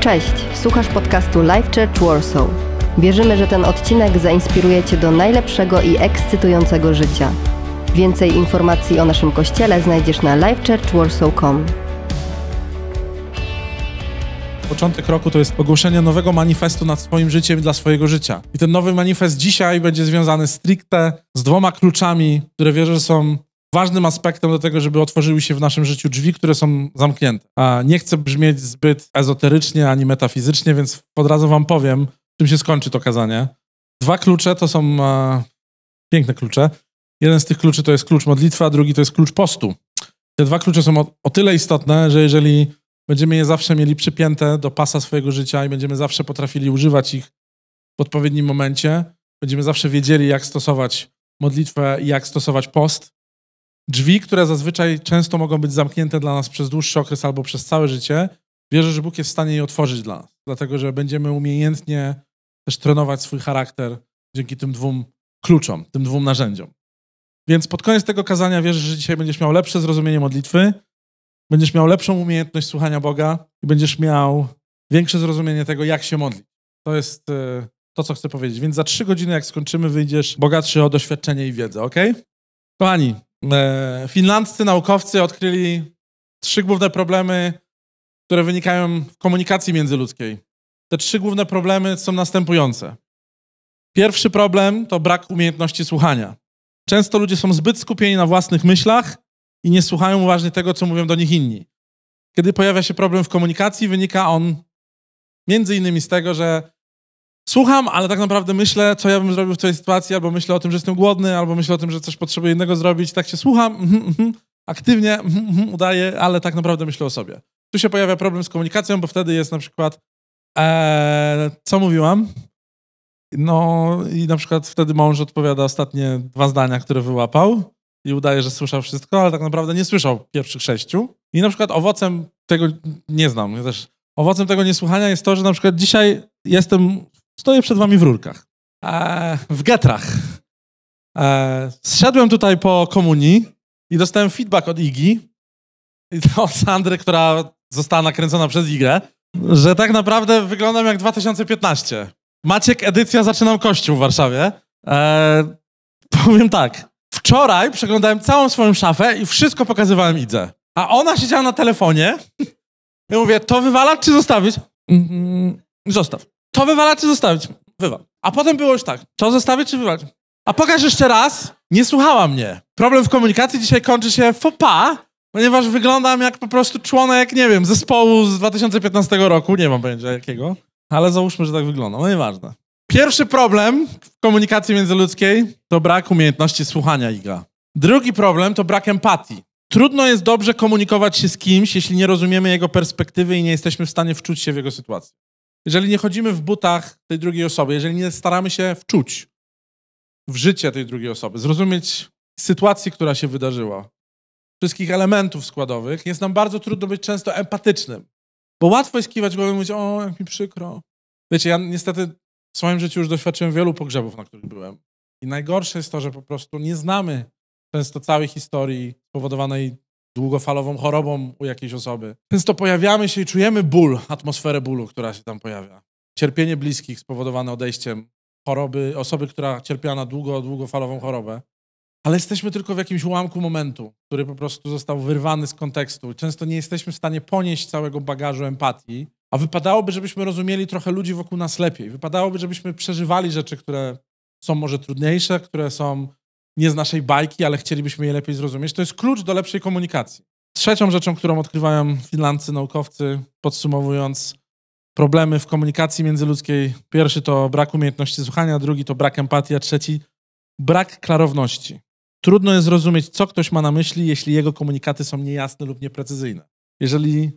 Cześć, słuchasz podcastu Life Church Warsaw. Wierzymy, że ten odcinek zainspiruje Cię do najlepszego i ekscytującego życia. Więcej informacji o naszym kościele znajdziesz na lifechurchwarsaw.com. Początek roku to jest ogłoszenie nowego manifestu nad swoim życiem dla swojego życia. I ten nowy manifest dzisiaj będzie związany stricte z dwoma kluczami, które wierzę, że są ważnym aspektem do tego, żeby otworzyły się w naszym życiu drzwi, które są zamknięte. A nie chcę brzmieć zbyt ezoterycznie ani metafizycznie, więc od razu wam powiem, czym się skończy to kazanie. Dwa klucze to są e, piękne klucze. Jeden z tych kluczy to jest klucz modlitwa, a drugi to jest klucz postu. Te dwa klucze są o, o tyle istotne, że jeżeli będziemy je zawsze mieli przypięte do pasa swojego życia i będziemy zawsze potrafili używać ich w odpowiednim momencie, będziemy zawsze wiedzieli, jak stosować modlitwę i jak stosować post, drzwi, które zazwyczaj często mogą być zamknięte dla nas przez dłuższy okres albo przez całe życie, wierzę, że Bóg jest w stanie je otworzyć dla nas. Dlatego, że będziemy umiejętnie też trenować swój charakter dzięki tym dwóm kluczom, tym dwóm narzędziom. Więc pod koniec tego kazania wierzę, że dzisiaj będziesz miał lepsze zrozumienie modlitwy, będziesz miał lepszą umiejętność słuchania Boga i będziesz miał większe zrozumienie tego, jak się modlić. To jest e, to, co chcę powiedzieć. Więc za trzy godziny, jak skończymy, wyjdziesz bogatszy o doświadczenie i wiedzę, ok? Kochani, finlandzcy naukowcy odkryli trzy główne problemy, które wynikają w komunikacji międzyludzkiej. Te trzy główne problemy są następujące. Pierwszy problem to brak umiejętności słuchania. Często ludzie są zbyt skupieni na własnych myślach i nie słuchają uważnie tego, co mówią do nich inni. Kiedy pojawia się problem w komunikacji, wynika on między innymi z tego, że słucham, ale tak naprawdę myślę, co ja bym zrobił w tej sytuacji, albo myślę o tym, że jestem głodny, albo myślę o tym, że coś potrzebuję innego zrobić. Tak się słucham, mm, mm, aktywnie mm, udaję, ale tak naprawdę myślę o sobie. Tu się pojawia problem z komunikacją, bo wtedy jest na przykład, e, co mówiłam? No i na przykład wtedy mąż odpowiada ostatnie dwa zdania, które wyłapał i udaje, że słyszał wszystko, ale tak naprawdę nie słyszał pierwszych sześciu. I na przykład owocem tego, nie znam, ja też, owocem tego niesłuchania jest to, że na przykład dzisiaj jestem Stoję przed wami w rurkach. E, w getrach. E, zszedłem tutaj po komunii i dostałem feedback od Igi, od Sandry, która została nakręcona przez Igę, że tak naprawdę wyglądam jak 2015. Maciek, edycja Zaczynam Kościół w Warszawie. E, powiem tak. Wczoraj przeglądałem całą swoją szafę i wszystko pokazywałem Idze. A ona siedziała na telefonie. Ja mówię, to wywalać czy zostawić? Mm, zostaw. To wywalać czy zostawić? Wywal. A potem było już tak, to zostawić czy wywalać? A pokaż jeszcze raz, nie słuchała mnie. Problem w komunikacji dzisiaj kończy się pas, ponieważ wyglądam jak po prostu członek, nie wiem, zespołu z 2015 roku, nie mam pojęcia jakiego, ale załóżmy, że tak wygląda, no nieważne. Pierwszy problem w komunikacji międzyludzkiej to brak umiejętności słuchania Iga. Drugi problem to brak empatii. Trudno jest dobrze komunikować się z kimś, jeśli nie rozumiemy jego perspektywy i nie jesteśmy w stanie wczuć się w jego sytuację jeżeli nie chodzimy w butach tej drugiej osoby, jeżeli nie staramy się wczuć w życie tej drugiej osoby, zrozumieć sytuacji, która się wydarzyła, wszystkich elementów składowych, jest nam bardzo trudno być często empatycznym. Bo łatwo jest kiwać głową i mówić, o, jak mi przykro. Wiecie, ja niestety w swoim życiu już doświadczyłem wielu pogrzebów, na których byłem. I najgorsze jest to, że po prostu nie znamy często całej historii spowodowanej długofalową chorobą u jakiejś osoby. Często pojawiamy się i czujemy ból, atmosferę bólu, która się tam pojawia. Cierpienie bliskich spowodowane odejściem choroby, osoby, która cierpiała na długo, długofalową chorobę. Ale jesteśmy tylko w jakimś ułamku momentu, który po prostu został wyrwany z kontekstu. Często nie jesteśmy w stanie ponieść całego bagażu empatii, a wypadałoby, żebyśmy rozumieli trochę ludzi wokół nas lepiej. Wypadałoby, żebyśmy przeżywali rzeczy, które są może trudniejsze, które są nie z naszej bajki, ale chcielibyśmy je lepiej zrozumieć. To jest klucz do lepszej komunikacji. Trzecią rzeczą, którą odkrywają finlandzcy naukowcy, podsumowując problemy w komunikacji międzyludzkiej, pierwszy to brak umiejętności słuchania, drugi to brak empatii, a trzeci brak klarowności. Trudno jest zrozumieć, co ktoś ma na myśli, jeśli jego komunikaty są niejasne lub nieprecyzyjne. Jeżeli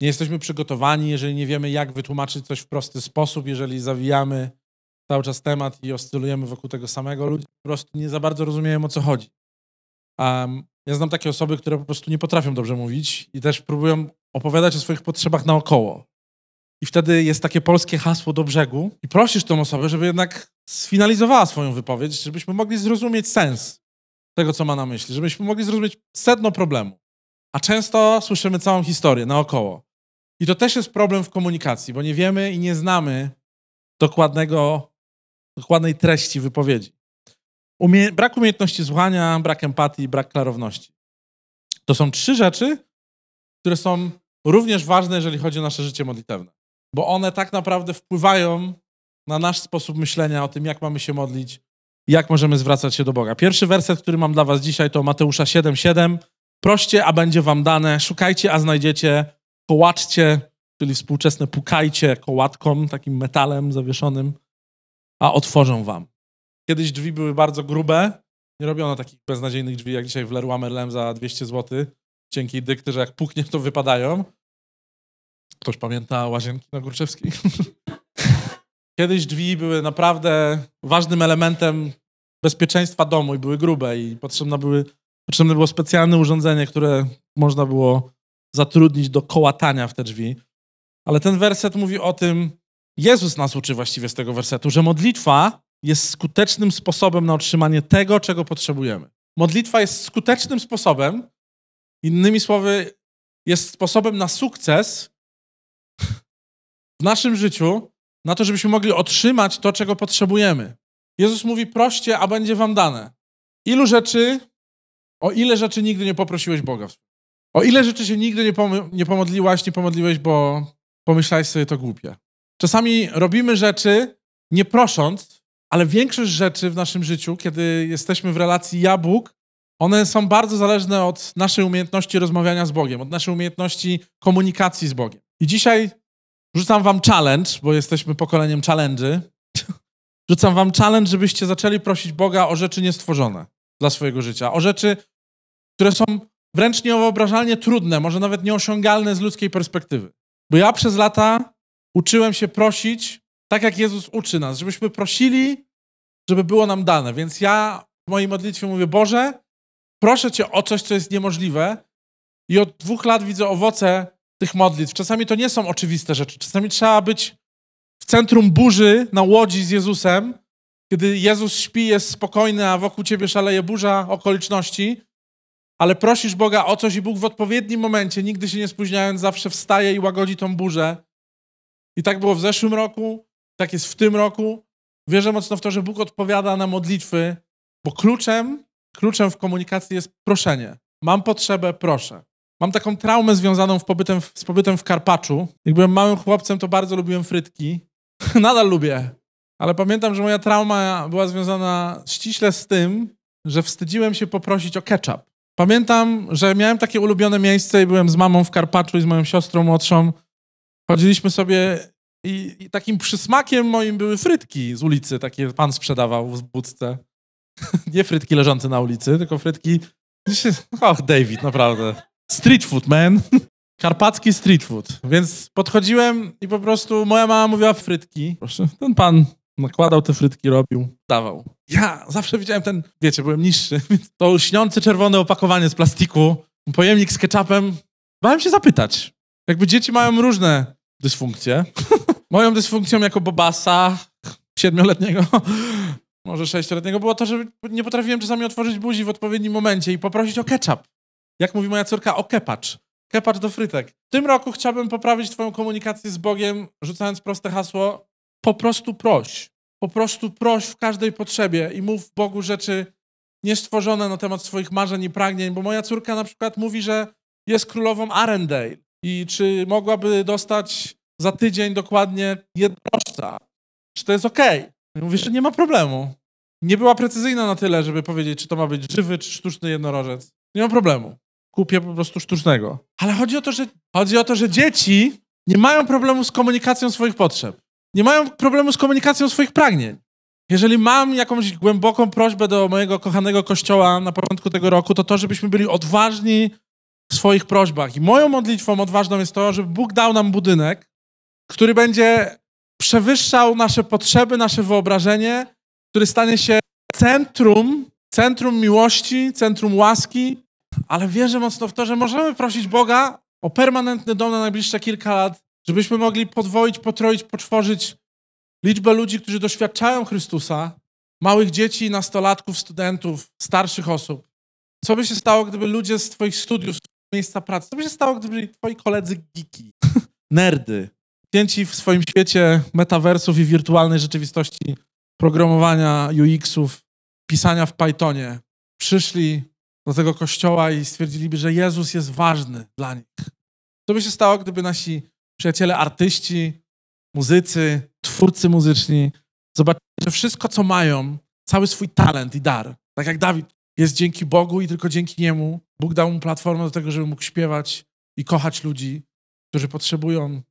nie jesteśmy przygotowani, jeżeli nie wiemy, jak wytłumaczyć coś w prosty sposób, jeżeli zawijamy cały czas temat i oscylujemy wokół tego samego, ludzie po prostu nie za bardzo rozumieją, o co chodzi. Um, ja znam takie osoby, które po prostu nie potrafią dobrze mówić i też próbują opowiadać o swoich potrzebach naokoło. I wtedy jest takie polskie hasło do brzegu i prosisz tą osobę, żeby jednak sfinalizowała swoją wypowiedź, żebyśmy mogli zrozumieć sens tego, co ma na myśli, żebyśmy mogli zrozumieć sedno problemu. A często słyszymy całą historię naokoło. I to też jest problem w komunikacji, bo nie wiemy i nie znamy dokładnego, dokładnej treści wypowiedzi. Umie brak umiejętności słuchania, brak empatii, brak klarowności. To są trzy rzeczy, które są również ważne, jeżeli chodzi o nasze życie modlitewne, bo one tak naprawdę wpływają na nasz sposób myślenia o tym, jak mamy się modlić, jak możemy zwracać się do Boga. Pierwszy werset, który mam dla Was dzisiaj, to Mateusza 7:7. Proście, a będzie Wam dane, szukajcie, a znajdziecie, kołaczcie, czyli współczesne pukajcie kołatką, takim metalem zawieszonym, a otworzą Wam. Kiedyś drzwi były bardzo grube, nie robiono takich beznadziejnych drzwi, jak dzisiaj w Leroy Merlin za 200 zł, cienkiej dykty, że jak puknie, to wypadają. Ktoś pamięta łazienki na Górczewskiej? Kiedyś drzwi były naprawdę ważnym elementem bezpieczeństwa domu i były grube i potrzebne, były, potrzebne było specjalne urządzenie, które można było zatrudnić do kołatania w te drzwi. Ale ten werset mówi o tym, Jezus nas uczy właściwie z tego wersetu, że modlitwa jest skutecznym sposobem na otrzymanie tego, czego potrzebujemy. Modlitwa jest skutecznym sposobem, innymi słowy, jest sposobem na sukces w naszym życiu, na to, żebyśmy mogli otrzymać to, czego potrzebujemy. Jezus mówi: proście, a będzie wam dane. Ilu rzeczy, o ile rzeczy nigdy nie poprosiłeś Boga? O ile rzeczy się nigdy nie, pom nie pomodliłaś, nie pomodliłeś, bo pomyślałeś sobie to głupie. Czasami robimy rzeczy nie prosząc, ale większość rzeczy w naszym życiu, kiedy jesteśmy w relacji ja-Bóg, one są bardzo zależne od naszej umiejętności rozmawiania z Bogiem, od naszej umiejętności komunikacji z Bogiem. I dzisiaj Rzucam wam challenge, bo jesteśmy pokoleniem challenge'y. Rzucam wam challenge, żebyście zaczęli prosić Boga o rzeczy niestworzone dla swojego życia. O rzeczy, które są wręcz niewyobrażalnie trudne, może nawet nieosiągalne z ludzkiej perspektywy. Bo ja przez lata uczyłem się prosić tak, jak Jezus uczy nas, żebyśmy prosili, żeby było nam dane. Więc ja w mojej modlitwie mówię, Boże, proszę Cię o coś, co jest niemożliwe i od dwóch lat widzę owoce tych modlitw. Czasami to nie są oczywiste rzeczy. Czasami trzeba być w centrum burzy na łodzi z Jezusem, kiedy Jezus śpi, jest spokojny, a wokół ciebie szaleje burza okoliczności, ale prosisz Boga o coś i Bóg w odpowiednim momencie, nigdy się nie spóźniając, zawsze wstaje i łagodzi tą burzę. I tak było w zeszłym roku, tak jest w tym roku. Wierzę mocno w to, że Bóg odpowiada na modlitwy, bo kluczem, kluczem w komunikacji jest proszenie. Mam potrzebę, proszę. Mam taką traumę związaną pobytem, z pobytem w Karpaczu. Jak byłem małym chłopcem, to bardzo lubiłem frytki. Nadal lubię. Ale pamiętam, że moja trauma była związana ściśle z tym, że wstydziłem się poprosić o ketchup. Pamiętam, że miałem takie ulubione miejsce i byłem z mamą w Karpaczu i z moją siostrą młodszą. Chodziliśmy sobie i, i takim przysmakiem moim były frytki z ulicy. Takie pan sprzedawał w budce. Nie frytki leżące na ulicy, tylko frytki... Och, David, naprawdę. Street food, man. Karpacki street food. Więc podchodziłem i po prostu moja mama mówiła frytki. Proszę, ten pan nakładał te frytki, robił, dawał. Ja zawsze widziałem ten, wiecie, byłem niższy, więc to lśniące czerwone opakowanie z plastiku, pojemnik z ketchupem. Bałem się zapytać. Jakby dzieci mają różne dysfunkcje. Moją dysfunkcją jako bobasa siedmioletniego, może sześcioletniego było to, że nie potrafiłem czasami otworzyć buzi w odpowiednim momencie i poprosić o ketchup jak mówi moja córka, o kepacz. Kepacz do frytek. W tym roku chciałbym poprawić twoją komunikację z Bogiem, rzucając proste hasło, po prostu proś. Po prostu proś w każdej potrzebie i mów Bogu rzeczy niestworzone na temat swoich marzeń i pragnień, bo moja córka na przykład mówi, że jest królową Arendelle i czy mogłaby dostać za tydzień dokładnie jednorożca. Czy to jest okej? Okay? Mówię, że nie ma problemu. Nie była precyzyjna na tyle, żeby powiedzieć, czy to ma być żywy, czy sztuczny jednorożec. Nie ma problemu kupię po prostu sztucznego. Ale chodzi o to, że, chodzi o to, że dzieci nie mają problemu z komunikacją swoich potrzeb. Nie mają problemu z komunikacją swoich pragnień. Jeżeli mam jakąś głęboką prośbę do mojego kochanego kościoła na początku tego roku, to to, żebyśmy byli odważni w swoich prośbach. I moją modlitwą odważną jest to, żeby Bóg dał nam budynek, który będzie przewyższał nasze potrzeby, nasze wyobrażenie, który stanie się centrum, centrum miłości, centrum łaski, ale wierzę mocno w to, że możemy prosić Boga o permanentny dom na najbliższe kilka lat, żebyśmy mogli podwoić, potroić, poczworzyć liczbę ludzi, którzy doświadczają Chrystusa, małych dzieci, nastolatków, studentów, starszych osób. Co by się stało, gdyby ludzie z Twoich studiów, miejsca pracy, co by się stało, gdyby Twoi koledzy geeki nerdy, klienci w swoim świecie metaversów i wirtualnej rzeczywistości, programowania UX-ów, pisania w Pythonie, przyszli do tego kościoła i stwierdziliby, że Jezus jest ważny dla nich. Co by się stało, gdyby nasi przyjaciele artyści, muzycy, twórcy muzyczni zobaczyli, że wszystko, co mają, cały swój talent i dar, tak jak Dawid, jest dzięki Bogu i tylko dzięki Niemu. Bóg dał mu platformę do tego, żeby mógł śpiewać i kochać ludzi, którzy potrzebują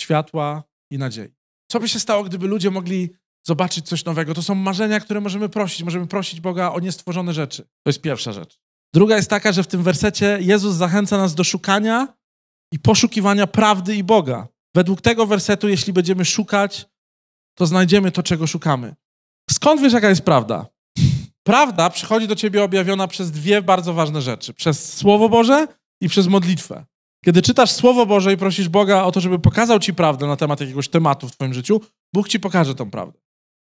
światła i nadziei. Co by się stało, gdyby ludzie mogli zobaczyć coś nowego? To są marzenia, które możemy prosić. Możemy prosić Boga o niestworzone rzeczy. To jest pierwsza rzecz. Druga jest taka, że w tym wersecie Jezus zachęca nas do szukania i poszukiwania prawdy i Boga. Według tego wersetu, jeśli będziemy szukać, to znajdziemy to, czego szukamy. Skąd wiesz, jaka jest prawda? Prawda przychodzi do ciebie objawiona przez dwie bardzo ważne rzeczy: przez Słowo Boże i przez modlitwę. Kiedy czytasz Słowo Boże i prosisz Boga o to, żeby pokazał ci prawdę na temat jakiegoś tematu w twoim życiu, Bóg ci pokaże tą prawdę.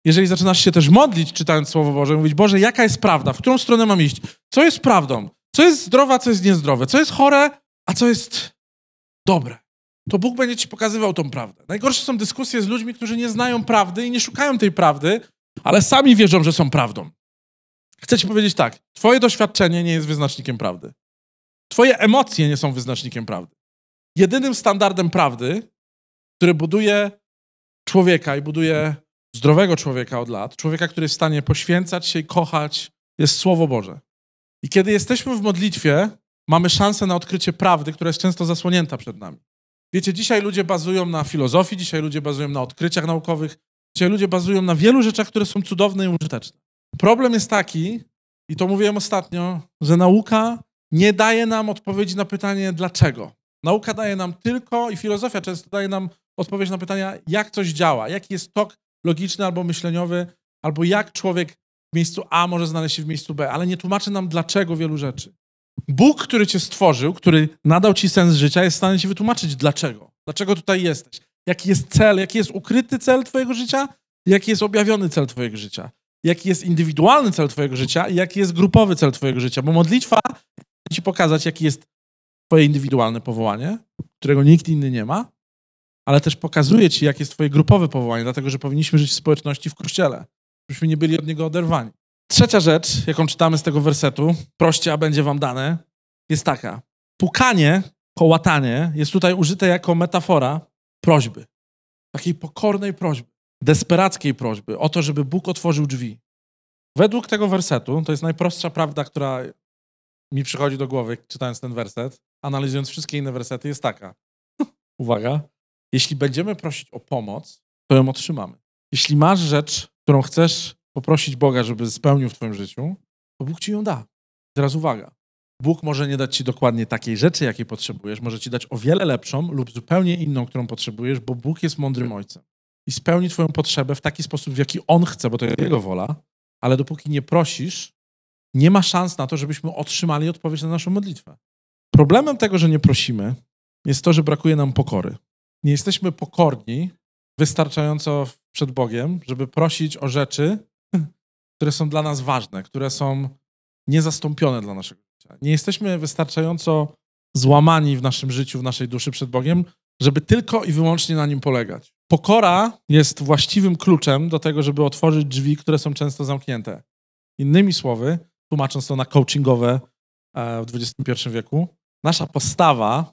Jeżeli zaczynasz się też modlić, czytając Słowo Boże, mówić, Boże, jaka jest prawda? W którą stronę mam iść? Co jest prawdą? Co jest zdrowe, a co jest niezdrowe? Co jest chore, a co jest dobre? To Bóg będzie ci pokazywał tą prawdę. Najgorsze są dyskusje z ludźmi, którzy nie znają prawdy i nie szukają tej prawdy, ale sami wierzą, że są prawdą. Chcę ci powiedzieć tak, twoje doświadczenie nie jest wyznacznikiem prawdy. Twoje emocje nie są wyznacznikiem prawdy. Jedynym standardem prawdy, który buduje człowieka i buduje zdrowego człowieka od lat, człowieka, który jest w stanie poświęcać się i kochać, jest Słowo Boże. I kiedy jesteśmy w modlitwie, mamy szansę na odkrycie prawdy, która jest często zasłonięta przed nami. Wiecie, dzisiaj ludzie bazują na filozofii, dzisiaj ludzie bazują na odkryciach naukowych, dzisiaj ludzie bazują na wielu rzeczach, które są cudowne i użyteczne. Problem jest taki, i to mówiłem ostatnio, że nauka nie daje nam odpowiedzi na pytanie dlaczego. Nauka daje nam tylko, i filozofia często daje nam odpowiedź na pytania, jak coś działa, jaki jest tok logiczny albo myśleniowy, albo jak człowiek w miejscu A może znaleźć się w miejscu B, ale nie tłumaczy nam dlaczego wielu rzeczy. Bóg, który cię stworzył, który nadał ci sens życia, jest w stanie ci wytłumaczyć dlaczego. Dlaczego tutaj jesteś. Jaki jest cel, jaki jest ukryty cel twojego życia, jaki jest objawiony cel twojego życia. Jaki jest indywidualny cel twojego życia i jaki jest grupowy cel twojego życia. Bo modlitwa ci pokazać, jaki jest twoje indywidualne powołanie, którego nikt inny nie ma, ale też pokazuje ci, jakie jest twoje grupowe powołanie, dlatego że powinniśmy żyć w społeczności, w kościele, żebyśmy nie byli od niego oderwani. Trzecia rzecz, jaką czytamy z tego wersetu, proście, a będzie wam dane, jest taka. Pukanie, kołatanie jest tutaj użyte jako metafora prośby. Takiej pokornej prośby, desperackiej prośby o to, żeby Bóg otworzył drzwi. Według tego wersetu, to jest najprostsza prawda, która mi przychodzi do głowy, czytając ten werset, analizując wszystkie inne wersety, jest taka. Uwaga. Jeśli będziemy prosić o pomoc, to ją otrzymamy. Jeśli masz rzecz, którą chcesz poprosić Boga, żeby spełnił w Twoim życiu, to Bóg ci ją da. Teraz uwaga. Bóg może nie dać ci dokładnie takiej rzeczy, jakiej potrzebujesz, może ci dać o wiele lepszą lub zupełnie inną, którą potrzebujesz, bo Bóg jest mądrym ojcem i spełni Twoją potrzebę w taki sposób, w jaki On chce, bo to jest Jego wola, ale dopóki nie prosisz, nie ma szans na to, żebyśmy otrzymali odpowiedź na naszą modlitwę. Problemem tego, że nie prosimy, jest to, że brakuje nam pokory. Nie jesteśmy pokorni wystarczająco przed Bogiem, żeby prosić o rzeczy, które są dla nas ważne, które są niezastąpione dla naszego życia. Nie jesteśmy wystarczająco złamani w naszym życiu, w naszej duszy przed Bogiem, żeby tylko i wyłącznie na nim polegać. Pokora jest właściwym kluczem do tego, żeby otworzyć drzwi, które są często zamknięte. Innymi słowy, tłumacząc to na coachingowe e, w XXI wieku, nasza postawa,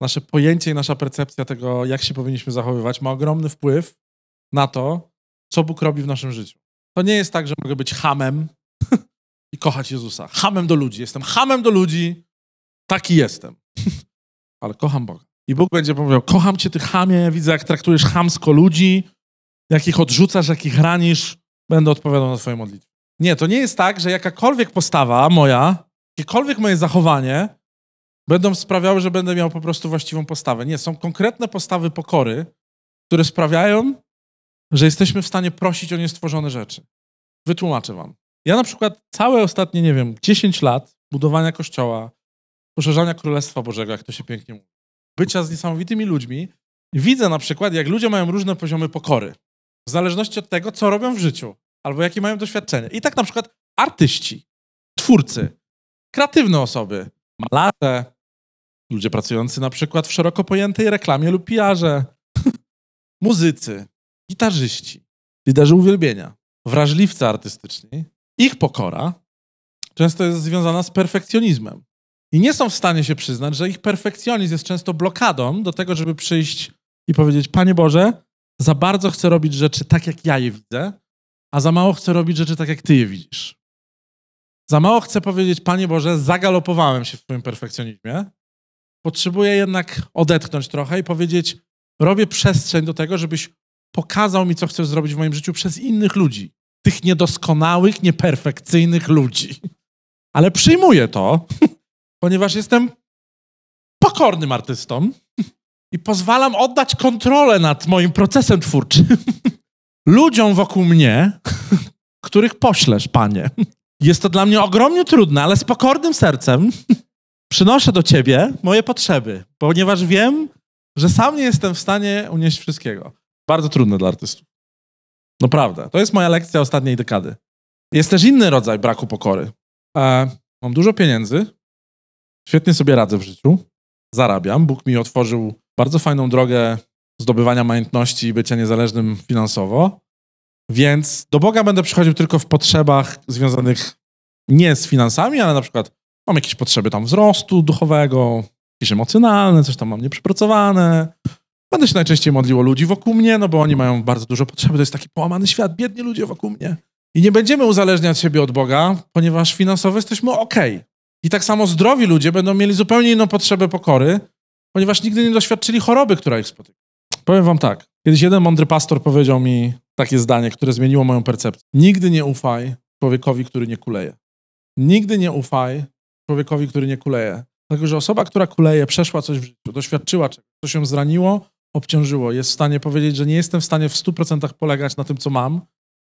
nasze pojęcie i nasza percepcja tego, jak się powinniśmy zachowywać, ma ogromny wpływ na to, co Bóg robi w naszym życiu. To nie jest tak, że mogę być hamem i kochać Jezusa. Hamem do ludzi. Jestem hamem do ludzi, taki jestem. Ale kocham Boga. I Bóg będzie powiedział, kocham cię, ty hamie, widzę, jak traktujesz hamsko ludzi, jak ich odrzucasz, jak ich ranisz, będę odpowiadał na twoje modlitwy. Nie, to nie jest tak, że jakakolwiek postawa moja, jakiekolwiek moje zachowanie będą sprawiały, że będę miał po prostu właściwą postawę. Nie, są konkretne postawy pokory, które sprawiają, że jesteśmy w stanie prosić o niestworzone rzeczy. Wytłumaczę wam. Ja na przykład całe ostatnie, nie wiem, 10 lat budowania kościoła, poszerzania Królestwa Bożego, jak to się pięknie mówi, bycia z niesamowitymi ludźmi, widzę na przykład, jak ludzie mają różne poziomy pokory, w zależności od tego, co robią w życiu, albo jakie mają doświadczenie. I tak na przykład artyści, twórcy, kreatywne osoby, malarze, ludzie pracujący na przykład w szeroko pojętej reklamie lub pijarze, muzycy, gitarzyści, liderzy uwielbienia, wrażliwcy artystyczni, ich pokora często jest związana z perfekcjonizmem. I nie są w stanie się przyznać, że ich perfekcjonizm jest często blokadą do tego, żeby przyjść i powiedzieć: Panie Boże, za bardzo chcę robić rzeczy tak, jak ja je widzę, a za mało chcę robić rzeczy tak, jak Ty je widzisz. Za mało chcę powiedzieć: Panie Boże, zagalopowałem się w Twoim perfekcjonizmie. Potrzebuję jednak odetchnąć trochę i powiedzieć: Robię przestrzeń do tego, żebyś pokazał mi, co chcesz zrobić w moim życiu przez innych ludzi. Tych niedoskonałych, nieperfekcyjnych ludzi. Ale przyjmuję to, ponieważ jestem pokornym artystą i pozwalam oddać kontrolę nad moim procesem twórczym ludziom wokół mnie, których poślesz, panie. Jest to dla mnie ogromnie trudne, ale z pokornym sercem przynoszę do ciebie moje potrzeby, ponieważ wiem, że sam nie jestem w stanie unieść wszystkiego. Bardzo trudne dla artystów. Prawda. To jest moja lekcja ostatniej dekady. Jest też inny rodzaj braku pokory. E, mam dużo pieniędzy, świetnie sobie radzę w życiu, zarabiam. Bóg mi otworzył bardzo fajną drogę zdobywania majątności i bycia niezależnym finansowo. Więc do Boga będę przychodził tylko w potrzebach związanych nie z finansami, ale na przykład mam jakieś potrzeby tam wzrostu duchowego, jakieś emocjonalne, coś tam mam nieprzypracowane. Będę się najczęściej modlił o ludzi wokół mnie, no bo oni mają bardzo dużo potrzeby. To jest taki połamany świat, biedni ludzie wokół mnie. I nie będziemy uzależniać siebie od Boga, ponieważ finansowo jesteśmy ok. I tak samo zdrowi ludzie będą mieli zupełnie inną potrzebę pokory, ponieważ nigdy nie doświadczyli choroby, która ich spotyka. Powiem wam tak. Kiedyś jeden mądry pastor powiedział mi takie zdanie, które zmieniło moją percepcję. Nigdy nie ufaj człowiekowi, który nie kuleje. Nigdy nie ufaj człowiekowi, który nie kuleje. Dlatego, że osoba, która kuleje, przeszła coś w życiu, doświadczyła czegoś, co się zraniło, obciążyło, jest w stanie powiedzieć, że nie jestem w stanie w 100% polegać na tym, co mam,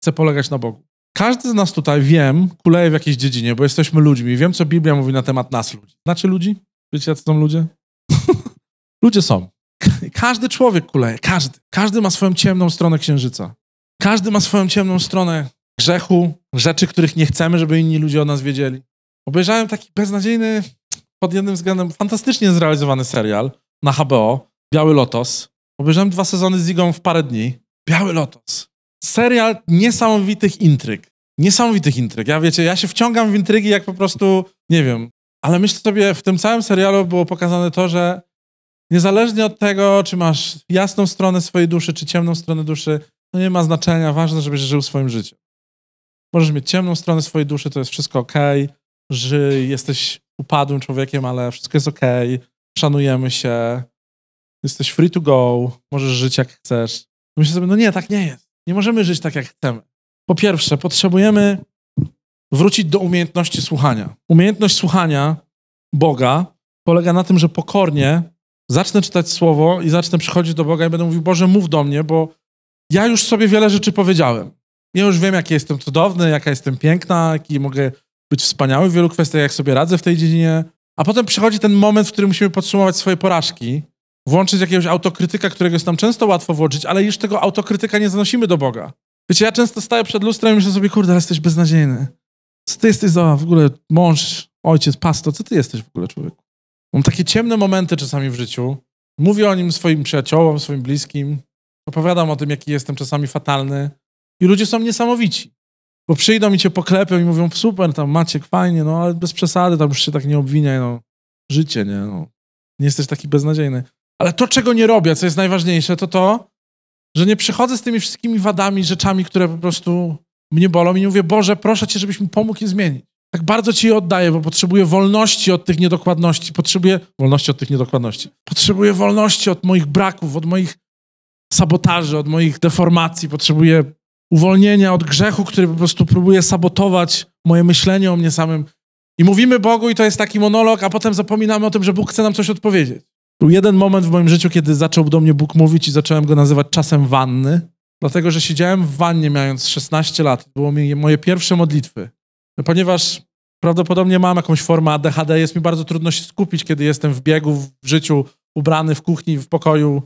chcę polegać na Bogu. Każdy z nas tutaj, wiem, kuleje w jakiejś dziedzinie, bo jesteśmy ludźmi. Wiem, co Biblia mówi na temat nas, ludzi. Znacie ludzi? Wiecie, jacy są ludzie? ludzie są. Każdy człowiek kuleje, każdy. Każdy ma swoją ciemną stronę księżyca. Każdy ma swoją ciemną stronę grzechu, rzeczy, których nie chcemy, żeby inni ludzie o nas wiedzieli. Obejrzałem taki beznadziejny, pod jednym względem fantastycznie zrealizowany serial na HBO, Biały Lotos. Obejrzałem dwa sezony z Igą w parę dni. Biały Lotos. Serial niesamowitych intryg. Niesamowitych intryg. Ja wiecie, ja się wciągam w intrygi jak po prostu, nie wiem, ale myślę sobie, w tym całym serialu było pokazane to, że niezależnie od tego, czy masz jasną stronę swojej duszy, czy ciemną stronę duszy, to nie ma znaczenia. Ważne, żebyś żył swoim życiem. Możesz mieć ciemną stronę swojej duszy, to jest wszystko ok, że jesteś upadłym człowiekiem, ale wszystko jest ok, szanujemy się, jesteś free to go, możesz żyć jak chcesz. Myślę sobie, no nie, tak nie jest. Nie możemy żyć tak, jak chcemy. Po pierwsze, potrzebujemy wrócić do umiejętności słuchania. Umiejętność słuchania Boga polega na tym, że pokornie zacznę czytać słowo i zacznę przychodzić do Boga i będę mówił, Boże, mów do mnie, bo ja już sobie wiele rzeczy powiedziałem. Ja już wiem, jaki jestem cudowny, jaka jestem piękna, jaki mogę być wspaniały w wielu kwestiach, jak sobie radzę w tej dziedzinie. A potem przychodzi ten moment, w którym musimy podsumować swoje porażki, włączyć jakiegoś autokrytyka, którego jest nam często łatwo włączyć, ale już tego autokrytyka nie zanosimy do Boga. Wiecie, ja często staję przed lustrem i myślę sobie, kurde, ale jesteś beznadziejny. Co ty jesteś za w ogóle mąż, ojciec, pastor, co ty jesteś w ogóle człowieku? Mam takie ciemne momenty czasami w życiu. Mówię o nim swoim przyjaciołom, swoim bliskim. Opowiadam o tym, jaki jestem czasami fatalny. I ludzie są niesamowici. Bo przyjdą i cię poklepią i mówią, super, tam Maciek, fajnie, no ale bez przesady, tam już się tak nie obwiniaj, no. Życie, nie, no. Nie jesteś taki beznadziejny. Ale to, czego nie robię, co jest najważniejsze, to to, że nie przychodzę z tymi wszystkimi wadami, rzeczami, które po prostu mnie bolą i nie mówię, Boże, proszę Cię, żebyś mi pomógł je zmienić. Tak bardzo Ci je oddaję, bo potrzebuję wolności od tych niedokładności, potrzebuję wolności od tych niedokładności. Potrzebuję wolności od moich braków, od moich sabotaży, od moich deformacji, potrzebuję uwolnienia od grzechu, który po prostu próbuje sabotować moje myślenie o mnie samym. I mówimy Bogu i to jest taki monolog, a potem zapominamy o tym, że Bóg chce nam coś odpowiedzieć. Był jeden moment w moim życiu, kiedy zaczął do mnie Bóg mówić i zacząłem go nazywać czasem wanny, dlatego że siedziałem w wannie mając 16 lat. Było mi moje pierwsze modlitwy. No, ponieważ prawdopodobnie mam jakąś formę ADHD, jest mi bardzo trudno się skupić, kiedy jestem w biegu, w życiu, ubrany w kuchni, w pokoju.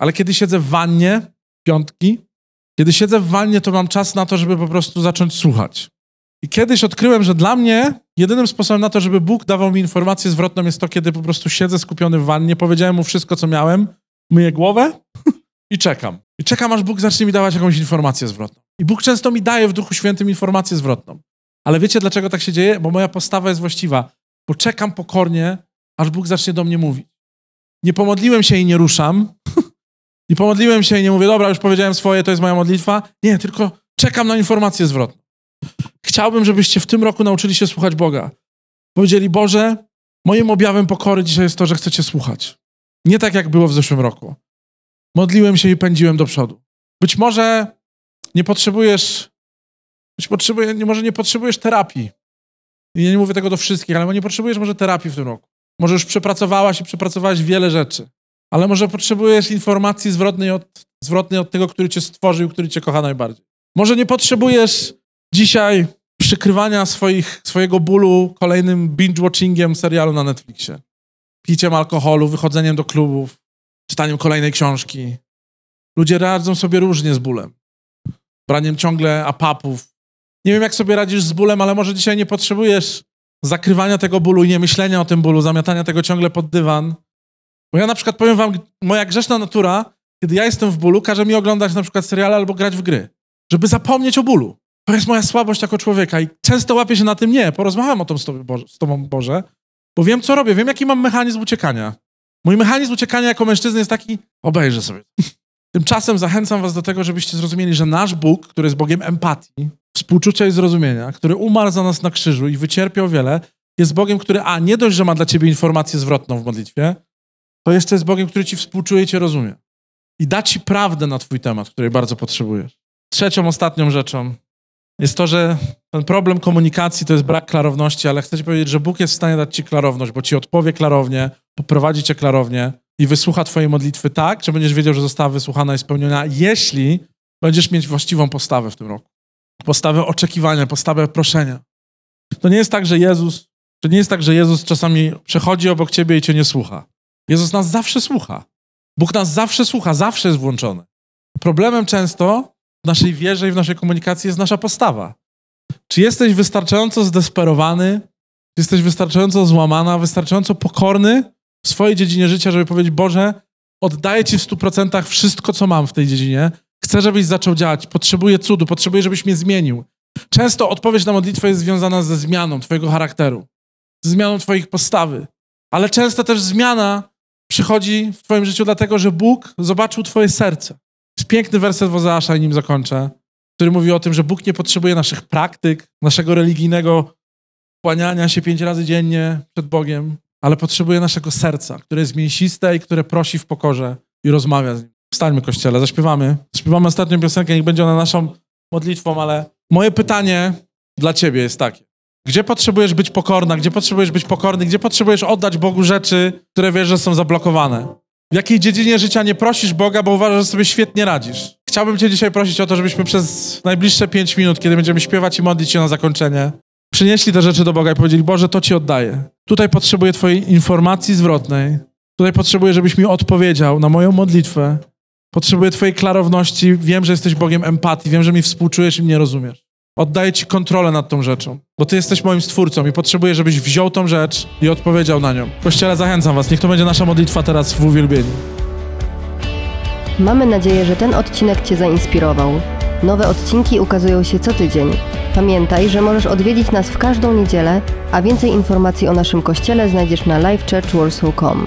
Ale kiedy siedzę w wannie, piątki, kiedy siedzę w wannie, to mam czas na to, żeby po prostu zacząć słuchać. I kiedyś odkryłem, że dla mnie Jedynym sposobem na to, żeby Bóg dawał mi informację zwrotną jest to, kiedy po prostu siedzę skupiony w wannie, powiedziałem mu wszystko, co miałem, myję głowę i czekam. I czekam, aż Bóg zacznie mi dawać jakąś informację zwrotną. I Bóg często mi daje w Duchu Świętym informację zwrotną. Ale wiecie, dlaczego tak się dzieje? Bo moja postawa jest właściwa. Bo czekam pokornie, aż Bóg zacznie do mnie mówić. Nie pomodliłem się i nie ruszam. nie pomodliłem się i nie mówię, dobra, już powiedziałem swoje, to jest moja modlitwa. Nie, tylko czekam na informację zwrotną. Chciałbym, żebyście w tym roku nauczyli się słuchać Boga. Powiedzieli, Boże, moim objawem pokory dzisiaj jest to, że chcecie słuchać. Nie tak, jak było w zeszłym roku. Modliłem się i pędziłem do przodu. Być może nie potrzebujesz, być potrzebuje, może nie potrzebujesz terapii. I ja nie mówię tego do wszystkich, ale nie potrzebujesz może terapii w tym roku. Może już przepracowałaś i przepracowałaś wiele rzeczy. Ale może potrzebujesz informacji zwrotnej od, zwrotnej od tego, który cię stworzył, który cię kocha najbardziej. Może nie potrzebujesz dzisiaj przykrywania swoich, swojego bólu kolejnym binge-watchingiem serialu na Netflixie. Piciem alkoholu, wychodzeniem do klubów, czytaniem kolejnej książki. Ludzie radzą sobie różnie z bólem. Braniem ciągle apapów. Nie wiem, jak sobie radzisz z bólem, ale może dzisiaj nie potrzebujesz zakrywania tego bólu i nie myślenia o tym bólu, zamiatania tego ciągle pod dywan. Bo ja na przykład powiem wam, moja grzeszna natura, kiedy ja jestem w bólu, każe mi oglądać na przykład seriale albo grać w gry, żeby zapomnieć o bólu. To jest moja słabość jako człowieka i często łapię się na tym, nie, porozmawiam o tym z tobą, Boże, z tobą, Boże, bo wiem, co robię, wiem, jaki mam mechanizm uciekania. Mój mechanizm uciekania jako mężczyzny jest taki, obejrzę sobie. Tymczasem zachęcam was do tego, żebyście zrozumieli, że nasz Bóg, który jest Bogiem empatii, współczucia i zrozumienia, który umarł za nas na krzyżu i wycierpiał wiele, jest Bogiem, który a, nie dość, że ma dla ciebie informację zwrotną w modlitwie, to jeszcze jest Bogiem, który ci współczuje i cię rozumie. I da ci prawdę na twój temat, której bardzo potrzebujesz. Trzecią, ostatnią rzeczą jest to, że ten problem komunikacji to jest brak klarowności, ale chcę ci powiedzieć, że Bóg jest w stanie dać ci klarowność, bo ci odpowie klarownie, poprowadzi cię klarownie i wysłucha twojej modlitwy tak, że będziesz wiedział, że została wysłuchana i spełniona, jeśli będziesz mieć właściwą postawę w tym roku. Postawę oczekiwania, postawę proszenia. To nie jest tak, że Jezus, to nie jest tak, że Jezus czasami przechodzi obok ciebie i cię nie słucha. Jezus nas zawsze słucha. Bóg nas zawsze słucha, zawsze jest włączony. Problemem często w naszej wierze i w naszej komunikacji jest nasza postawa. Czy jesteś wystarczająco zdesperowany, czy jesteś wystarczająco złamana, wystarczająco pokorny w swojej dziedzinie życia, żeby powiedzieć, Boże, oddaję Ci w stu procentach wszystko, co mam w tej dziedzinie. Chcę, żebyś zaczął działać. Potrzebuję cudu, potrzebuję, żebyś mnie zmienił. Często odpowiedź na modlitwę jest związana ze zmianą Twojego charakteru, ze zmianą Twoich postawy. Ale często też zmiana przychodzi w Twoim życiu dlatego, że Bóg zobaczył Twoje serce. Piękny werset Wozeasza nim zakończę, który mówi o tym, że Bóg nie potrzebuje naszych praktyk, naszego religijnego kłaniania się pięć razy dziennie przed Bogiem, ale potrzebuje naszego serca, które jest mięsiste i które prosi w pokorze i rozmawia z nim. Wstańmy, Kościele, zaśpiewamy. Zaśpiewamy ostatnią piosenkę, niech będzie ona naszą modlitwą, ale moje pytanie dla ciebie jest takie. Gdzie potrzebujesz być pokorna? Gdzie potrzebujesz być pokorny? Gdzie potrzebujesz oddać Bogu rzeczy, które wiesz, że są zablokowane? W jakiej dziedzinie życia nie prosisz Boga, bo uważasz, że sobie świetnie radzisz? Chciałbym Cię dzisiaj prosić o to, żebyśmy przez najbliższe pięć minut, kiedy będziemy śpiewać i modlić się na zakończenie, przynieśli te rzeczy do Boga i powiedzieli: Boże, to Ci oddaję. Tutaj potrzebuję Twojej informacji zwrotnej. Tutaj potrzebuję, żebyś mi odpowiedział na moją modlitwę. Potrzebuję Twojej klarowności. Wiem, że jesteś Bogiem empatii. Wiem, że mi współczujesz i mnie rozumiesz. Oddaję Ci kontrolę nad tą rzeczą, bo Ty jesteś moim stwórcą i potrzebuję, żebyś wziął tą rzecz i odpowiedział na nią. Kościele, zachęcam Was, niech to będzie nasza modlitwa teraz w uwielbieniu. Mamy nadzieję, że ten odcinek Cię zainspirował. Nowe odcinki ukazują się co tydzień. Pamiętaj, że możesz odwiedzić nas w każdą niedzielę, a więcej informacji o naszym kościele znajdziesz na livechurchwarsaw.com.